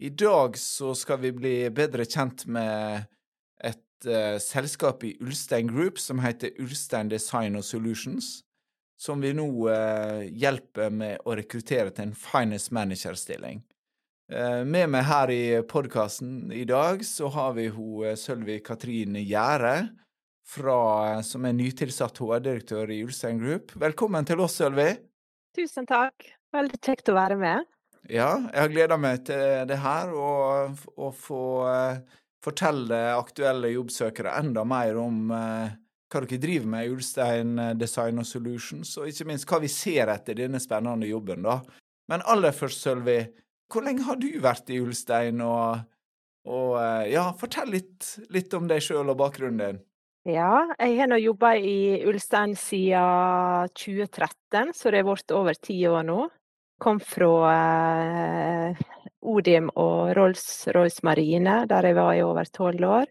I dag så skal vi bli bedre kjent med et uh, selskap i Ulstein Group som heter Ulstein Design og Solutions, som vi nå uh, hjelper med å rekruttere til en finance manager-stilling. Uh, med meg her i podkasten i dag så har vi hun Sølvi Katrine Gjære, som er nytilsatt HR-direktør i Ulstein Group. Velkommen til oss, Sølvi. Tusen takk. Veldig kjekt å være med. Ja, jeg har gleda meg til det her, og, å få uh, fortelle aktuelle jobbsøkere enda mer om uh, hva dere driver med i Ulstein eh, Design og Solutions, og ikke minst hva vi ser etter denne spennende jobben, da. Men aller først, Sølvi, hvor lenge har du vært i Ulstein, og, og uh, ja, fortell litt, litt om deg sjøl og bakgrunnen din. Ja, jeg har nå jobba i Ulstein siden 2013, så det har vært over ti år nå kom fra eh, Odim og Rolls-Royce Marine, der jeg var i over tolv år.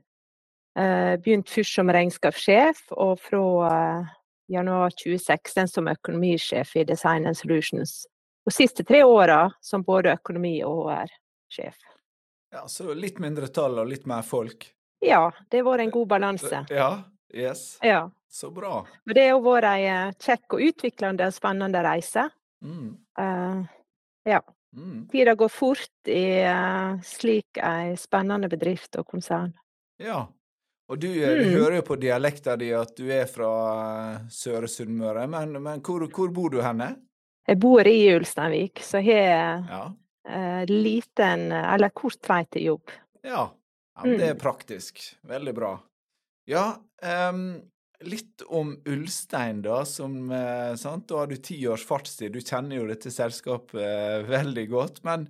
Eh, Begynte først som regnskapssjef, og fra eh, januar 2016 som økonomisjef i Design and Solutions. De siste tre åra som både økonomi- og HR-sjef. Ja, Så litt mindre tall og litt mer folk? Ja, det har vært en god balanse. Ja, yes. Ja. Så bra. Og det har vært ei kjekk og utviklende og spennende reise. Mm. Uh, ja. Mm. Tida går fort i uh, slik ei spennende bedrift og konsern. Ja. Og du, mm. du hører jo på dialekta di at du er fra Søre Sunnmøre, men, men hvor, hvor, bor du henne? Jeg bor i Ulsteinvik, så jeg har ja. uh, liten, eller kort vei til jobb. Ja. ja det er mm. praktisk. Veldig bra. Ja, um, Litt om Ulstein, da. Som, eh, sant? Da har du ti års fartstid. Du kjenner jo dette selskapet eh, veldig godt. Men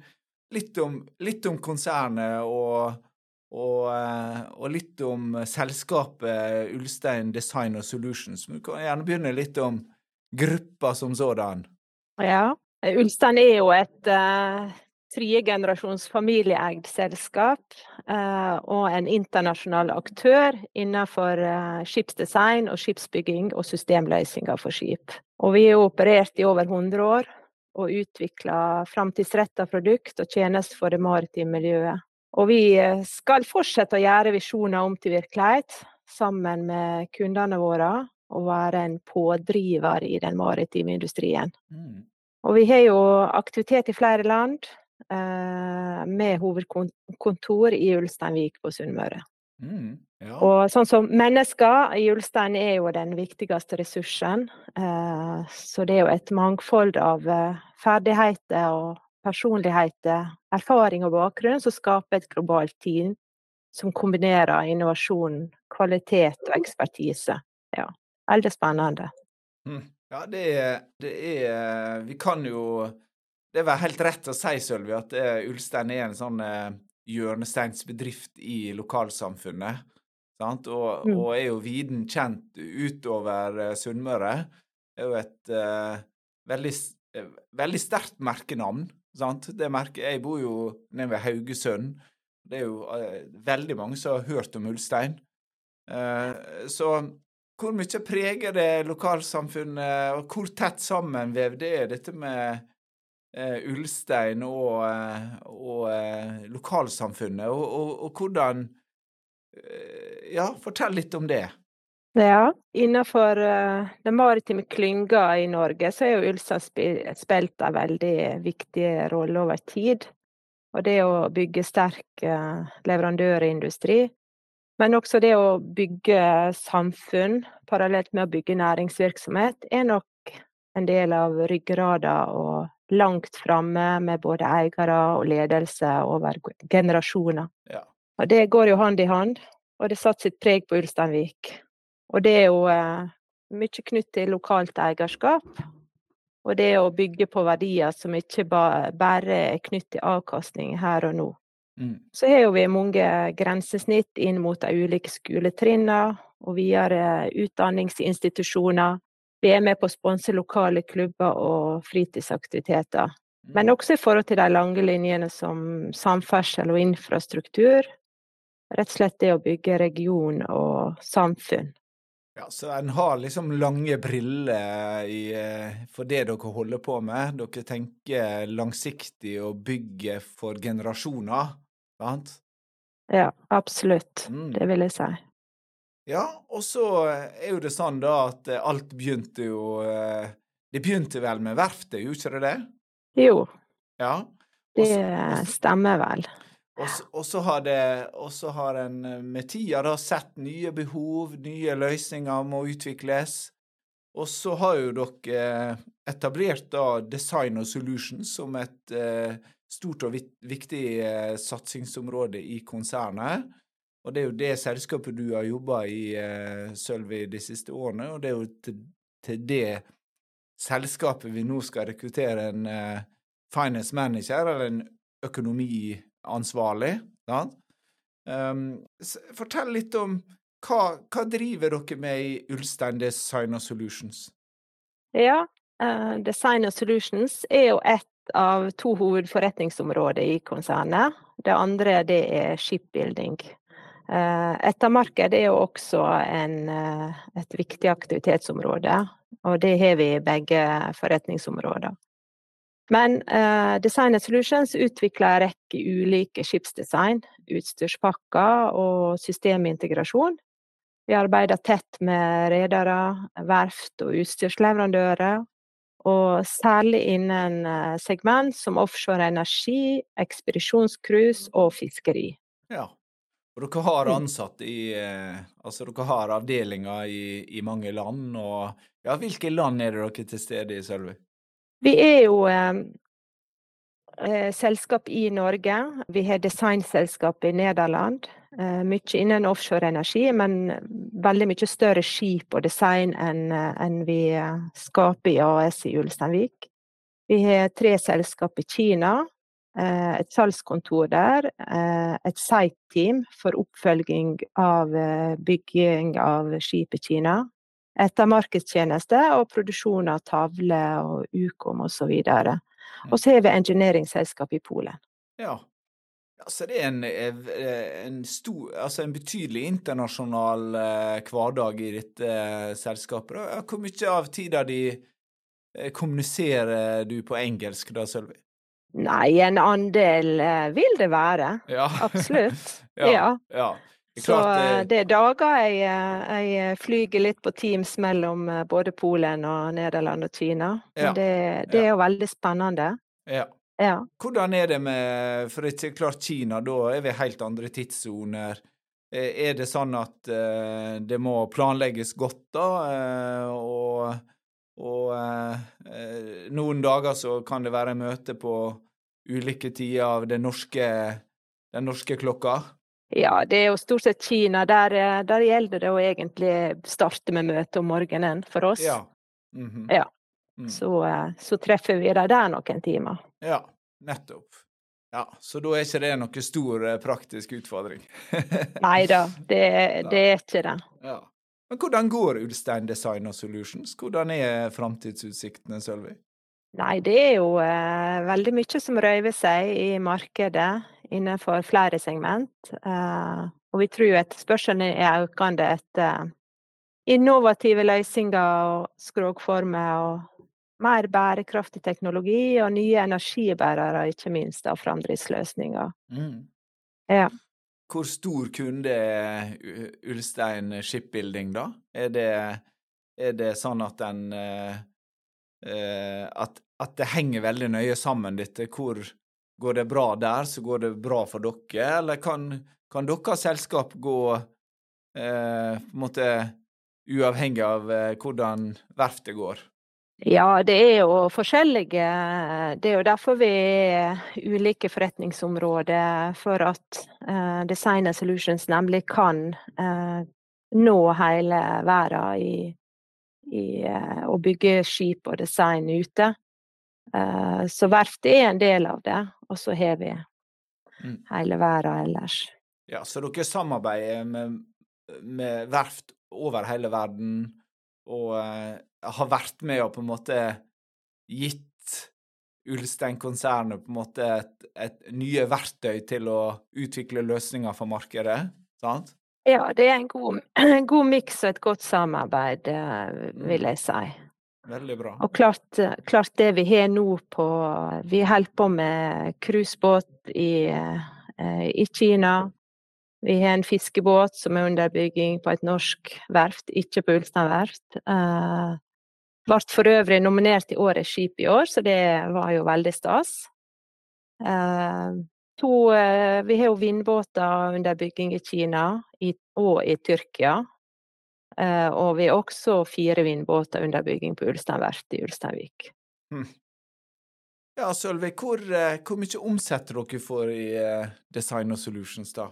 litt om, litt om konsernet og, og, eh, og, litt om selskapet Ulstein Design og Solutions. Du kan gjerne begynne litt om gruppa som sådan. Ja. Ulstein er jo et tredjegenerasjons familieeid selskap eh, og en internasjonal aktør innenfor eh, skipsdesign og skipsbygging og systemløsninger for skip. Og vi har operert i over 100 år og utvikla framtidsretta produkt og tjenester for det maritime miljøet. Og vi eh, skal fortsette å gjøre visjoner om til virkelighet sammen med kundene våre og være en pådriver i den maritime industrien. Mm. Og vi har jo aktivitet i flere land, med hovedkontor i Ulsteinvik på Sunnmøre. Mm, ja. Og sånn som mennesker i Ulstein er jo den viktigste ressursen. Eh, så det er jo et mangfold av eh, ferdigheter og personligheter, erfaring og bakgrunn som skaper et globalt team som kombinerer innovasjon, kvalitet og ekspertise. Ja, veldig spennende. Mm. Ja, det er, det er Vi kan jo det var helt rett å si, Sølvi, at uh, Ulstein er en sånn uh, hjørnesteinsbedrift i lokalsamfunnet. Sant? Og, mm. og er jo viden kjent utover uh, Sunnmøre. Det er jo et uh, veldig, veldig sterkt merkenavn. Sant? Det merker, jeg bor jo nede ved Haugesund. Det er jo veldig mange som har hørt om Ulstein. så hvor mye preger det lokalsamfunnet, og hvor tett sammenvevd er dette med uh, Ulstein og, uh, og uh, lokalsamfunnet, og, og, og hvordan Ja, fortell litt om det. Ja, innenfor den maritime klynga i Norge så er jo Ulstein spilt en veldig viktig rolle over tid. Og det å bygge sterk leverandørindustri, men også det å bygge samfunn parallelt med å bygge næringsvirksomhet, er nok en del av ryggrada og langt framme med både eiere og ledelse over generasjoner. Ja. Og det går jo hånd i hånd, og det satte sitt preg på Ulsteinvik. Og det er jo eh, mye knytt til lokalt eierskap. Og det å bygge på verdier som ikke bare er knytt til avkastning her og nå. Mm. Så har jo vi mange grensesnitt inn mot de ulike skoletrinnene og videre utdanningsinstitusjoner. Vi er med på å sponse lokale klubber og fritidsaktiviteter. Men også i forhold til de lange linjene som samferdsel og infrastruktur. Rett og slett det å bygge region og samfunn. Ja, Så en har liksom lange briller i, eh, for det dere holder på med. Dere tenker langsiktig og bygger for generasjoner, sant? Ja, absolutt. Mm. Det vil jeg si. Ja, og så er jo det sånn da at eh, alt begynte jo eh, Det begynte vel med verftet, gjorde ikke det det? Jo, Ja. det Også- det stemmer vel. Og så- har, det- har en eh, med tida da sett nye behov, nye løsninger må utvikles. Og så har jo dere eh, etablert da Design og Solutions som et eh, stort og viktig eh, satsingsområde i konsernet. Og det er jo det selskapet du har jobba i, eh, Sølvi, de siste årene, og det er jo til, til det selskapet vi nå skal rekruttere en eh, finance manager, eller en økonomiansvarlig. Um, fortell litt om hva, hva driver dere med i Ulstein Design og Solutions? Ja, uh, Design og Solutions er jo ett av to hovedforretningsområder i konsernet. Det andre det er shipbuilding. Eh, Ettermarked er jo også en, eh, et viktig aktivitetsområde, og det har vi i begge forretningsområder. Men eh, Design Solutions utvikler en rekke ulike skipsdesign, utstyrspakker og systemintegrasjon. Vi arbeider tett med redere, verft og utstyrsleverandører, og særlig innen eh, segment som offshore energi, ekspedisjonscruise og fiskeri. Ja. Og dere har Mm. ansatte i eh, Altså, dere har avdelinger i, i mange land, og ja, hvilke land er det dere er til stede i, Sølvi? Vi er jo eh, eh, selskap i Norge. Vi har designselskap i Nederland. Eh, mye innen offshore energi, men veldig mye større skip og design enn en vi eh, skaper i AS i Ulsteinvik. Vi har tre selskap i Kina. Eh, Et salgskontor der. eh, Et site-team for oppfølging av eh, bygging av skip i Kina ettermarkedstjeneste og produksjon av tavler og Ukom osv. Og så har vi engineeringsselskap i Polen. Ja. altså Så det er en, en stor Altså en betydelig internasjonal hverdag i dette selskapet. Hvor mye av tida di kommuniserer du på engelsk da, Sølvi? Nei, en andel eh, vil det være. Ja. Absolutt. ja. Ja. Så det er dager jeg, eh, jeg flyger litt på Teams mellom eh, både Polen og Nederland og Kina. Men Ja. det, det er jo veldig spennende. ja. Ja. Hvordan er det med For det er klart Kina, da er vi helt andre tidssoner. Er det sånn at det må planlegges godt, da? og og eh, eh, noen dager så kan det være møte på ulike tider av den norske, den norske klokka? ja, det er jo stort sett Kina. Der, eh, der gjelder det å egentlig starte med møte om morgenen for oss. Ja. Mhm. Ja. Mm. Så, eh, så treffer vi dem der noen timer. Ja, nettopp. Ja, Så da er ikke det noen stor praktisk utfordring? Nei da, det, det er ikke det. Ja. Men hvordan går Ulstein Design og Solutions? Hvordan er framtidsutsiktene, Sølvi? Nei, det er jo eh, veldig mye som røyver seg i markedet innenfor flere segment. Eh, og vi tror jo etterspørselen er økende etter innovative løsninger og skrogformer og mer bærekraftig teknologi og nye energibærere, ikke minst, av framdriftsløsninger. Mm. Ja. Hvor stor kunde er Ulstein Shipbuilding, da? Er det, er det sånn at den eh, eh, at, at det henger veldig nøye sammen, dette? Hvor går det bra der, så går det bra for dere? Eller kan, kan deres selskap gå eh, på en måte uavhengig av eh, hvordan verftet går? Ja, det er jo forskjellige Det er jo derfor vi er ulike forretningsområder, for at Design Designer Solutions nemlig kan eh, nå hele verden i, i eh, å bygge skip og design ute. Eh, så verft er en del av det, og så har vi mm. hele verden ellers. Ja, Så dere samarbeider med, med verft over hele verden og uh, har vært med og på en måte gitt Ulstein-konsernet på en måte et, et, nye verktøy til å utvikle løsninger for markedet, sant? Ja, det er en god, god miks og et godt samarbeid, eh, vil jeg si. Veldig bra. Og klart, klart det vi har nå på Vi holder på med cruisebåt i, eh, i Kina. Vi har en fiskebåt som er under bygging på et norsk verft, ikke på Ulstein verft. Uh, ble for øvrig nominert i Årets skip i år, så det var jo veldig stas. Uh, to, uh, vi har jo vindbåter under bygging i Kina i, og i Tyrkia. Uh, og vi har også fire vindbåter under bygging på Ulstein verft i Ulsteinvik. Hmm. Ja, Sølve, hvor, hvor, mye omsetter dere for i Design og Solutions, da?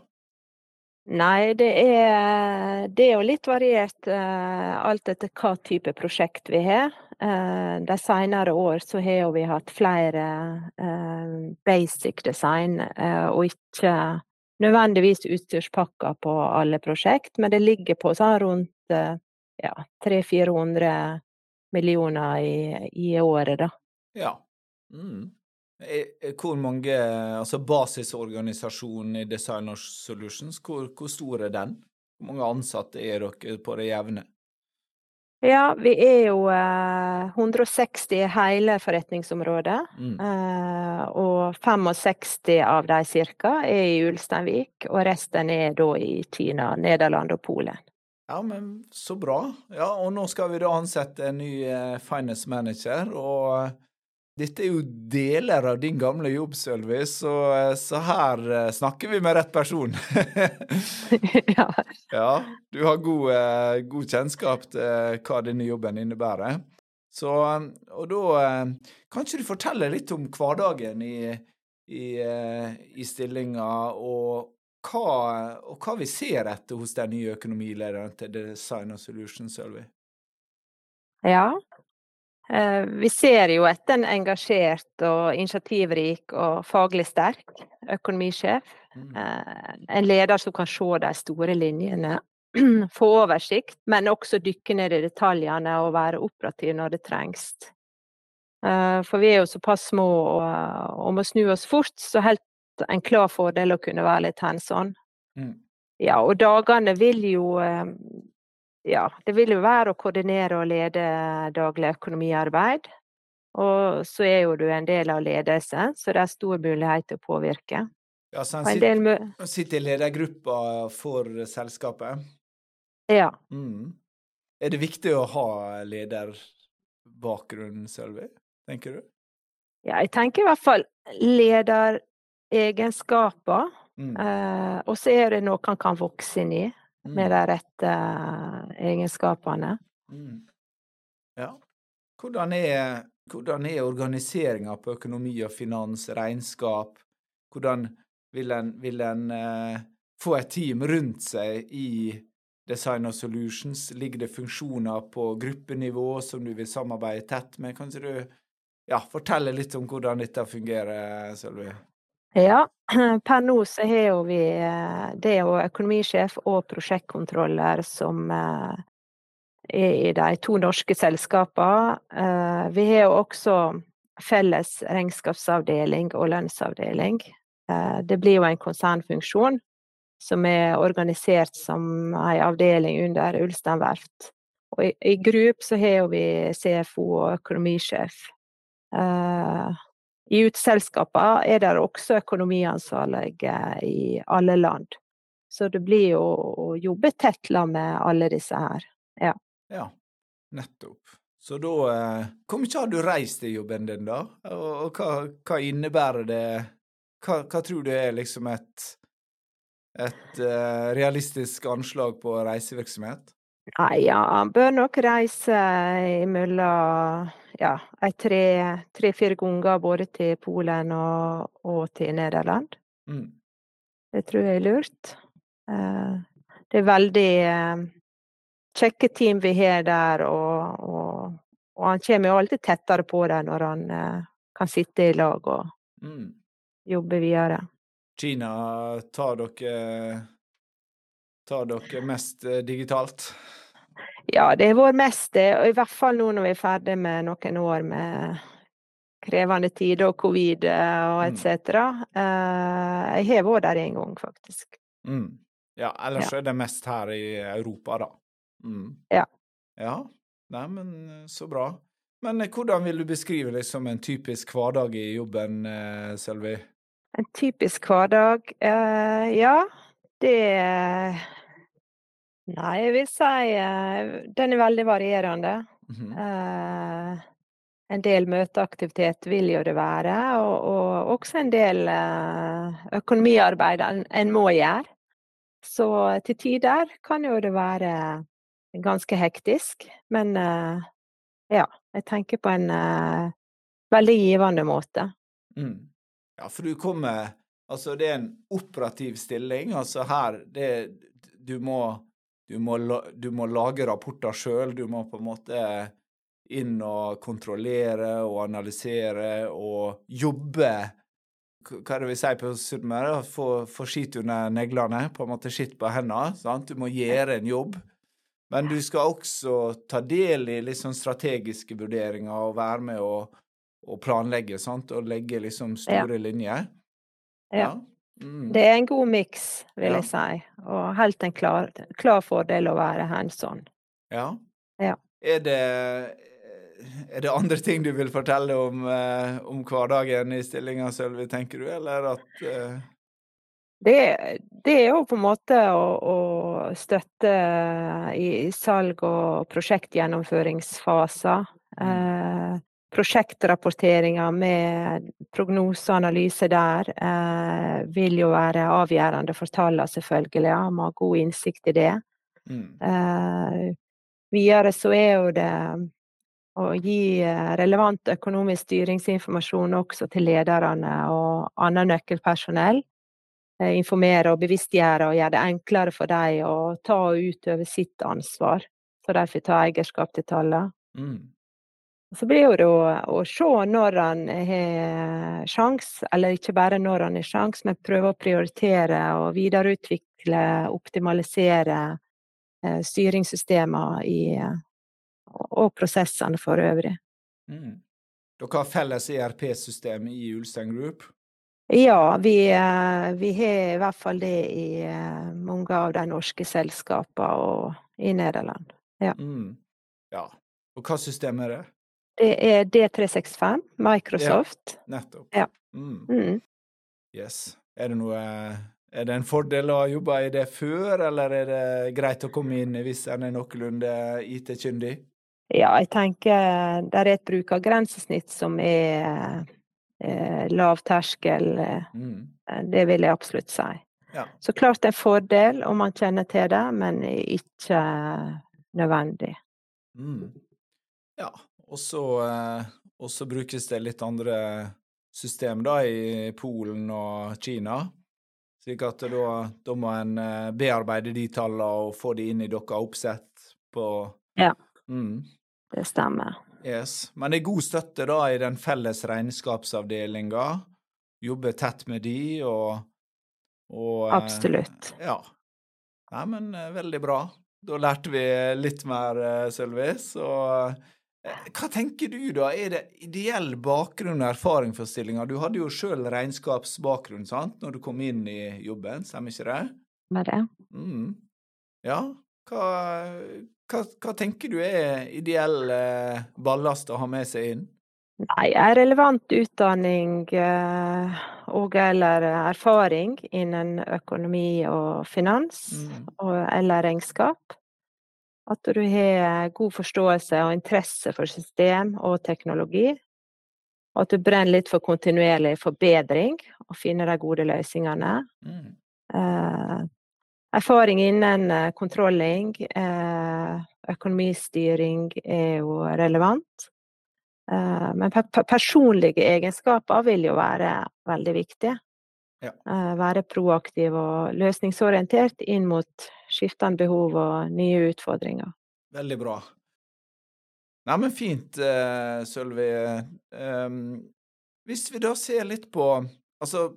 Nei, det er, det er jo litt variert uh, alt etter hva type prosjekt vi har. Uh, de senere år så har vi hatt flere uh, basic design, og ikke nødvendigvis utstyrspakker på alle prosjekt, men det ligger på sånn rundt ja, 300-400 millioner i, i, året, da. Ja. Mm. Hvor mange Altså basisorganisasjonen i Designer Solutions, hvor, hvor stor er den? Hvor mange ansatte er dere på det jevne? Ja, vi er jo eh, 160 i hele forretningsområdet. Mm. Eh, og 65 av de cirka er i Ulsteinvik, og resten er da i Kina, Nederland og Polen. Ja, men så bra. Ja, og nå skal vi da ansette en ny eh, finance manager. og dette er jo deler av din gamle jobb, Sølvi, så, så, her uh, snakker vi med rett person. ja. ja. Du har god, uh, god, kjennskap til hva denne jobben innebærer. Så, og da kan ikke du fortelle litt om hverdagen i, i, i stillinga, og hva, og hva, vi ser etter hos den nye økonomilederen til Design and Solutions, Sølvi? Ja, Eh, vi ser jo etter en engasjert og initiativrik og faglig sterk økonomisjef. Mm. Eh, en leder som kan se de store linjene, få oversikt, men også dykke ned i detaljene og være operativ når det trengs. Eh, for vi er jo såpass små og, må snu oss fort, så helt en klar fordel å kunne være litt hands on. Mm. Ja, og dagene vil jo ja, det vil jo være å koordinere og lede daglig økonomiarbeid. Og så er jo du en del av ledelsen, så det er stor mulighet til å påvirke. Ja, så han sitter, sitter i ledergruppa for selskapet? Ja. Mm. Er det viktig å ha lederbakgrunn, Sølvi, tenker du? Ja, jeg tenker i hvert fall lederegenskaper. Mm. Eh, og så er det noe han kan vokse inn i med mm. de rette uh, egenskapene. Mm. Ja. Hvordan er, hvordan er organiseringa på økonomi og finans, regnskap? Hvordan vil en, vil en uh, få et team rundt seg i Design og Solutions? Ligger det funksjoner på gruppenivå som du vil samarbeide tett med? Kan du ja, fortelle litt om hvordan dette fungerer, Sølvi? Ja, per nå så har vi eh, Det jo økonomisjef og prosjektkontroller som eh, er i de to norske selskapene. Eh, vi har også felles regnskapsavdeling og lønnsavdeling. Det blir jo en konsernfunksjon som er organisert som en avdeling under Ulstein verft. Og i, i Grup så har vi CFO og økonomisjef. I utselskapene er det også økonomiansvarlige i alle land. Så det blir jo å jobbe tett med alle disse her. Ja. ja. Nettopp. Så da eh, Hvor mye har du reist i jobben din, da? Og, og hva, hva, innebærer det hva, hva, tror du er liksom et et uh, realistisk anslag på reisevirksomhet? Nei, ja, han bør nok reise imellom ja, tre-fire ganger både til Polen og, og til Nederland. Mm. Det tror jeg er lurt. Eh, det er veldig eh, kjekke team vi har der, og, og, og han kommer jo alltid tettere på dem når han eh, kan sitte i lag og mm. jobbe videre. Kina tar dere Tar dere mest eh, digitalt? Ja, det har vært mest det, og i hvert fall nå når vi er ferdig med noen år med krevende tider og covid eh, og Mm. etc. Eh, jeg har vært der en gang, faktisk. Mm. Ja, ellers Ja. er det mest her i Europa, da. Mm. Ja. Ja. Nei, men så bra. Men hvordan vil du beskrive liksom en typisk hverdag i jobben, Sølvi? En typisk hverdag, ja, det Nei, jeg vil si eh, den er veldig varierende. Mhm. Eh, en del møteaktivitet vil jo det være, og, og også en del eh, økonomiarbeid en, en må gjøre. Så til tider kan jo det være ganske hektisk, men eh, ja, jeg tenker på en eh, veldig givende måte. Mm. Ja, for du kommer Altså, det er en operativ stilling. Altså her det, Du må du må, du må lage rapporter sjøl. Du må på en måte inn og kontrollere og analysere og jobbe Hva er det vi sier på Sunnmøre? Få, få skitt under neglene. På en måte skitt på hendene. Sant? Du må gjøre en jobb. Men du skal også ta del i litt sånn strategiske vurderinger og være med og, og planlegge, sant? Og legge liksom store linjer. Ja. Mm. Det er en god miks, vil Ja. jeg si, og helt en klar, klar fordel å være hands on. Ja. Ja. Er det, er det andre ting du vil fortelle om, eh, om hverdagen i stillinga, Sølvi, tenker du, eller at eh, Det, det er jo på en måte å, å støtte i, i salg- og prosjektgjennomføringsfaser. Eh, prosjektrapporteringer med prognose og analyse der eh, vil jo være avgjørende for tallene, selvfølgelig. Ja. Man har god innsikt i det. mm, Eh, videre så er jo det å gi eh, relevant økonomisk styringsinformasjon også til lederne og annet nøkkelpersonell. Eh, Informere og bevisstgjøre og gjøre det enklere for dem å ta og utøve sitt ansvar, så de får ta eierskap til tallene. mm, Så blir det å, å se når han har sjans, eller ikke bare når han har sjans, men prøve å prioritere og videreutvikle, optimalisere eh, styringssystemer i, eh, og prosessene for øvrig. mm. Dere har felles ERP-system i Ulstein Group? Ja, vi, eh, vi har i hvert fall det i eh, mange av de norske selskapene og i Nederland. Mm. Ja. Og hva system er det? Det er D365, Microsoft. Nettopp. Ja. Mm. Mm. Yes. Er det noe Er det en fordel å ha jobba i det før, eller er det greit å komme inn hvis en er noenlunde IT-kyndig? Ja, jeg tenker det er et brukergrensesnitt som er eh, lav terskel. eh, Mm. Det vil jeg absolutt si. Ja. Så klart en fordel om man kjenner til det, men ikke nødvendig. Mm. Ja, og så, eh, og så brukes det litt andre system da i Polen og Kina. Slik at da, da må en eh, bearbeide de tallene og få de inn i deres oppsett på Ja. Mm. Det stemmer. Yes. Men det er god støtte da i den felles regnskapsavdelinga. Jobbe tett med de og, og eh, Absolutt. Ja. Nei, men veldig bra. Da lærte vi litt mer, Sølvi. Så eh, hva tenker du, da? Er det ideell bakgrunn og erfaring for stillinga? Du hadde jo sjøl regnskapsbakgrunn, sant, når du kom inn i jobben, stemmer ikke det? Med det. Mm. Ja. Hva, hva, hva tenker du er ideell eh, ballast å ha med seg inn? Nei, relevant utdanning eh, og eller erfaring innen økonomi og finans Mm. og, eller regnskap. At du har god forståelse og interesse for system og teknologi. Og at du brenner litt for kontinuerlig forbedring og finner de gode løsningene. Mm. Eh, erfaring innen eh, kontrolling, eh, økonomistyring er jo relevant. Eh, men pe pe personlige egenskaper vil jo være veldig viktige. Ja. Eh, være proaktiv og løsningsorientert inn mot skiftende behov og nye utfordringer. Veldig bra. Nei, men fint, eh, Sølvi. Ehm, hvis vi da ser litt på Altså,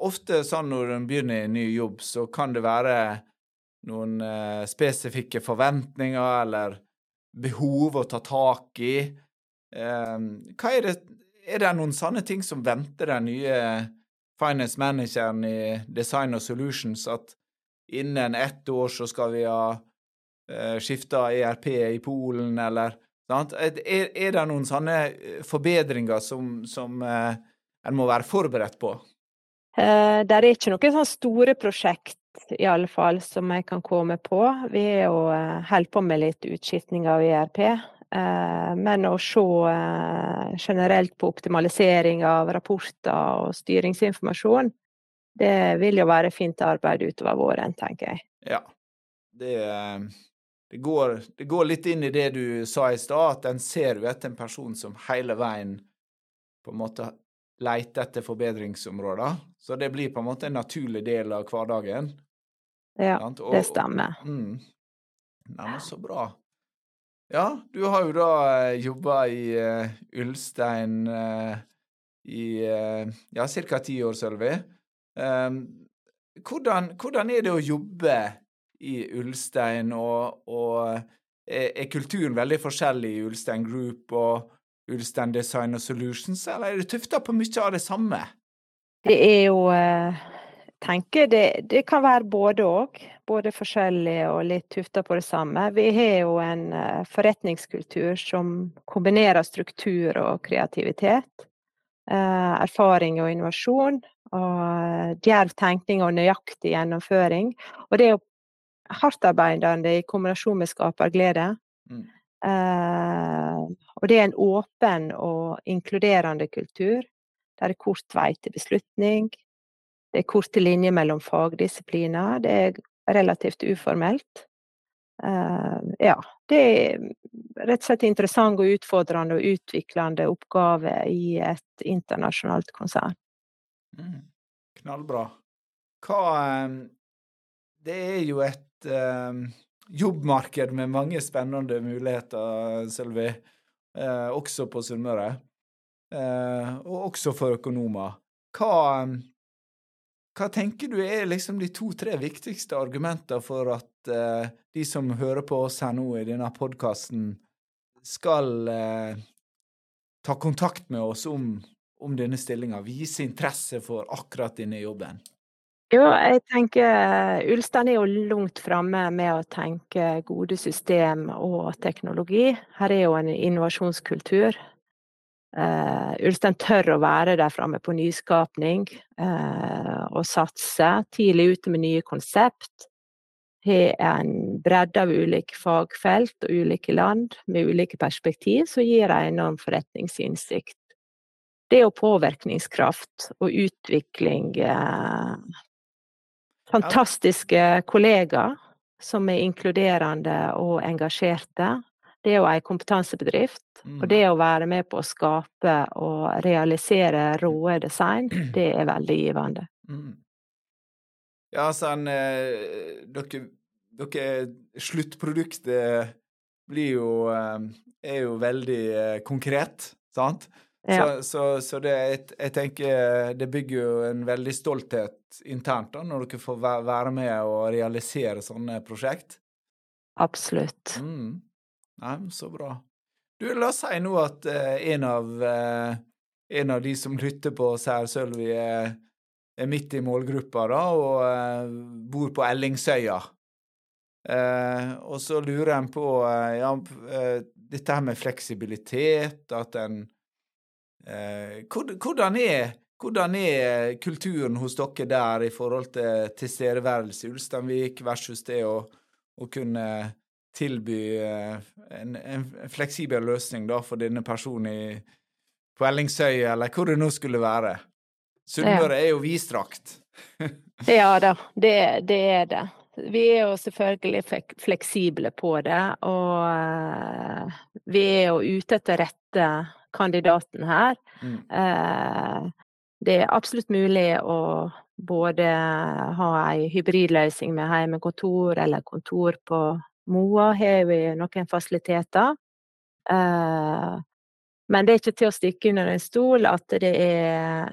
ofte sånn når en begynner i ny jobb, så kan det være noen uh, spesifikke forventninger eller behov å ta tak i. Um, hva er det Er det noen sånne ting som venter den nye finance manageren i Design og Solutions, at innen ett år så skal vi ha uh, skifta ERP i Polen, eller sant? Er, er det noen sånne forbedringer som, som uh, en må være forberedt på? Eh, det er ikke noen sånne store prosjekt i alle fall som jeg kan komme på. Vi er jo eh, holder på med litt utskiftning av ERP. Eh, men å se eh, generelt på optimalisering av rapporter og styringsinformasjon, det vil jo være fint arbeid utover våren, tenker jeg. Ja. Det, det, går, det går litt inn i det du sa i stad, at en ser jo etter en person som hele veien på en måte leter etter forbedringsområder. Så det blir på en måte en naturlig del av hverdagen. Ja, og, det stemmer. Mm. Neimen, så bra. Ja, du har jo da eh, jobba i uh, Ulstein uh, i uh, ja, ca. ti år, Sølvi. Um, hvordan, hvordan, er det å jobbe i Ulstein, og, og er, er, kulturen veldig forskjellig i Ulstein Group og Ulstein Design og Solutions, eller er det tufta på mye av det samme? Det er jo tenker det, det kan være både òg. Både forskjellig og litt tufta på det samme. Vi har jo en uh, forretningskultur som kombinerer struktur og kreativitet. Erfaring og innovasjon. Og djerv tenkning og nøyaktig gjennomføring. Og det er jo hardtarbeidende i kombinasjon med skaperglede. Mm. Uh, og det er en åpen og inkluderende kultur. Der det er kort vei til beslutning. Det er korte linjer mellom fagdisipliner. Det er relativt uformelt. Uh, ja. Det er rett og slett interessant og utfordrende og utviklende oppgave i et internasjonalt konsern. Mm. Knallbra. Hva um, Det er jo et um, jobbmarked med mange spennende muligheter, Sølvi. Uh, også på Sunnmøre. Uh, og også for økonomer. Hva um, hva tenker du er liksom de to-tre viktigste argumentene for at uh, de som hører på oss her nå i denne podkasten, skal uh, ta kontakt med oss om, om denne stillinga, vise interesse for akkurat denne jobben? Jo, jeg tenker eh, Ulstein er jo langt framme med å tenke gode system og teknologi. Her er jo en innovasjonskultur Uh, Ulstein tør å være der framme på nyskapning uh, og satse tidlig ute med nye konsept. Har en bredde av ulike fagfelt og ulike land med ulike perspektiv, som gir en enorm forretningsinnsikt. Det er jo påvirkningskraft og utvikling. Uh, fantastiske kollegaer som er inkluderende og engasjerte. Det er jo en kompetansebedrift. Og det å være med på å skape og realisere råe design, det er veldig givende. Mm. Ja, sånn Dere, dere Sluttproduktet blir jo eh, Er jo veldig eh, konkret, sant? Ja. Så, så, så det, jeg, jeg, tenker det bygger jo en veldig stolthet internt da, når dere får være med og realisere sånne prosjekt. Absolutt. Mm. Nei, så bra. Du, la oss si nå at uh, en, av, uh, en av de som lytter på Særsølvi, er, er midt i målgruppa da, og uh, bor på Ellingsøya. og så lurer en på ja, dette her med fleksibilitet, at en hvordan er, hvordan er kulturen hos dere der i forhold til tilstedeværelse i Ulsteinvik versus det å, å kunne tilby eh, en, en, fleksibel løsning da, for denne personen i, på Ellingsøy, eller hvor det nå skulle være. Sunnmøre er jo vidstrakt. ja da, det, det, er det. Vi er jo selvfølgelig fleksible på det, og uh, vi er jo ute etter rette kandidaten her. Mm. Uh, det er absolutt mulig å både ha ei hybridløsning med hjemmekontor eller kontor på Moa har vi noen fasiliteter. Eh, men det er ikke til å stikke under en stol at det er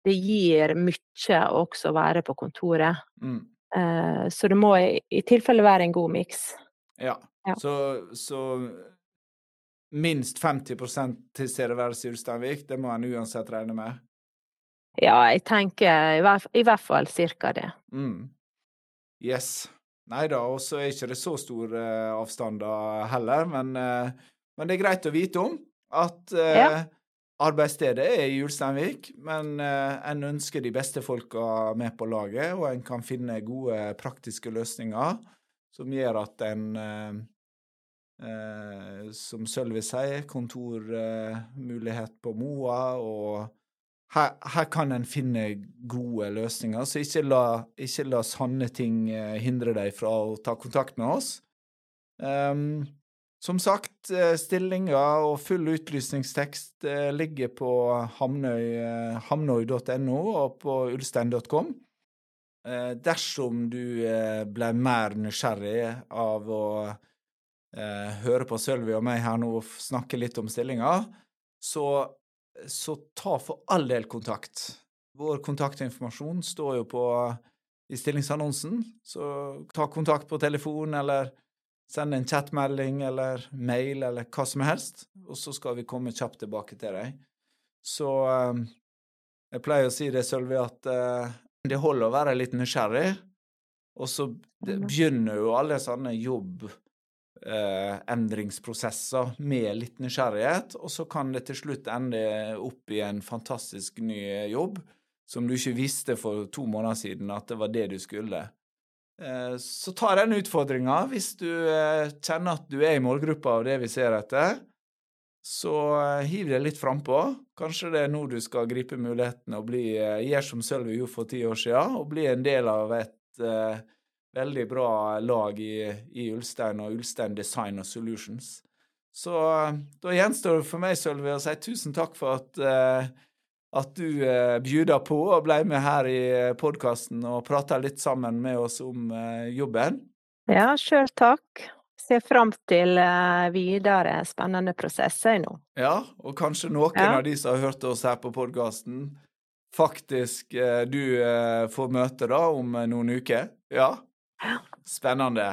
det gir mye å være på kontoret. Mm. Eh, så det må i, i tilfelle være en god miks. Ja. Ja. Så, så minst 50 tilstedeværelse i Ulsteinvik, det må en uansett regne med? Ja, jeg tenker i hvert, i hvert fall cirka det. Mm. Yes. Nei da, og så er ikke det så store uh, avstander heller, men, uh, men, det er greit å vite om at ja. Arbeidsstedet er i Ulsteinvik, men en ønsker de beste folka med på laget, og en kan finne gode praktiske løsninger som gjør at en som Sølvi sier, kontormulighet på Moa og her, her, kan en finne gode løsninger, så ikke la, ikke la sanne ting eh, hindre deg fra å ta kontakt med oss. Um, som sagt, eh, stillinger og full utlysningstekst eh, ligger på hamnøy.no hamnøy og på ulstein.com. Dersom du ble mer nysgjerrig av å høre på Sølvi og meg her nå og snakke litt om stillinger, så så ta for all del kontakt. Vår kontaktinformasjon står jo på i stillingsannonsen, så ta kontakt på telefon eller send en chatmelding eller mail eller hva som helst, og så skal vi komme kjapt tilbake til deg. Så eh, jeg pleier å si det, Sølvi, at uh, det holder å være litt nysgjerrig, og så begynner jo alle sånne jobb eh, med litt nysgjerrighet, og så kan det til slutt ende opp i en fantastisk ny jobb som du ikke visste for to måneder siden at det var det du skulle. Eh, så ta den utfordringa hvis du eh, kjenner at du er i målgruppa av det vi ser etter. Så eh, hiv deg litt frampå. Kanskje det er nå du skal gripe muligheten og bli, som Sølvi gjorde for ti år siden, og bli en del av et uh, veldig bra lag i, i Ulstein og Ulstein Design og Solutions. Så da gjenstår det for meg, Sølvi, å si tusen takk for at, uh, at du eh, bjuda på og ble med her i podkasten og prata litt sammen med oss om eh, jobben. Ja, sjøl takk. Ser fram til eh, videre spennende prosesser nå. Ja, og kanskje noen ja. av de som har hørt oss her på podkasten, faktisk du får møte da om noen uker. Ja. Spennende.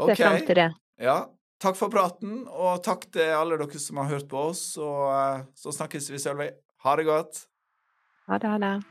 OK. Ser fram til det. Ja. Takk for praten, og takk til alle dere som har hørt på oss. Og eh, så snakkes vi, Sølvi. Ha det godt. Ha det, ha det.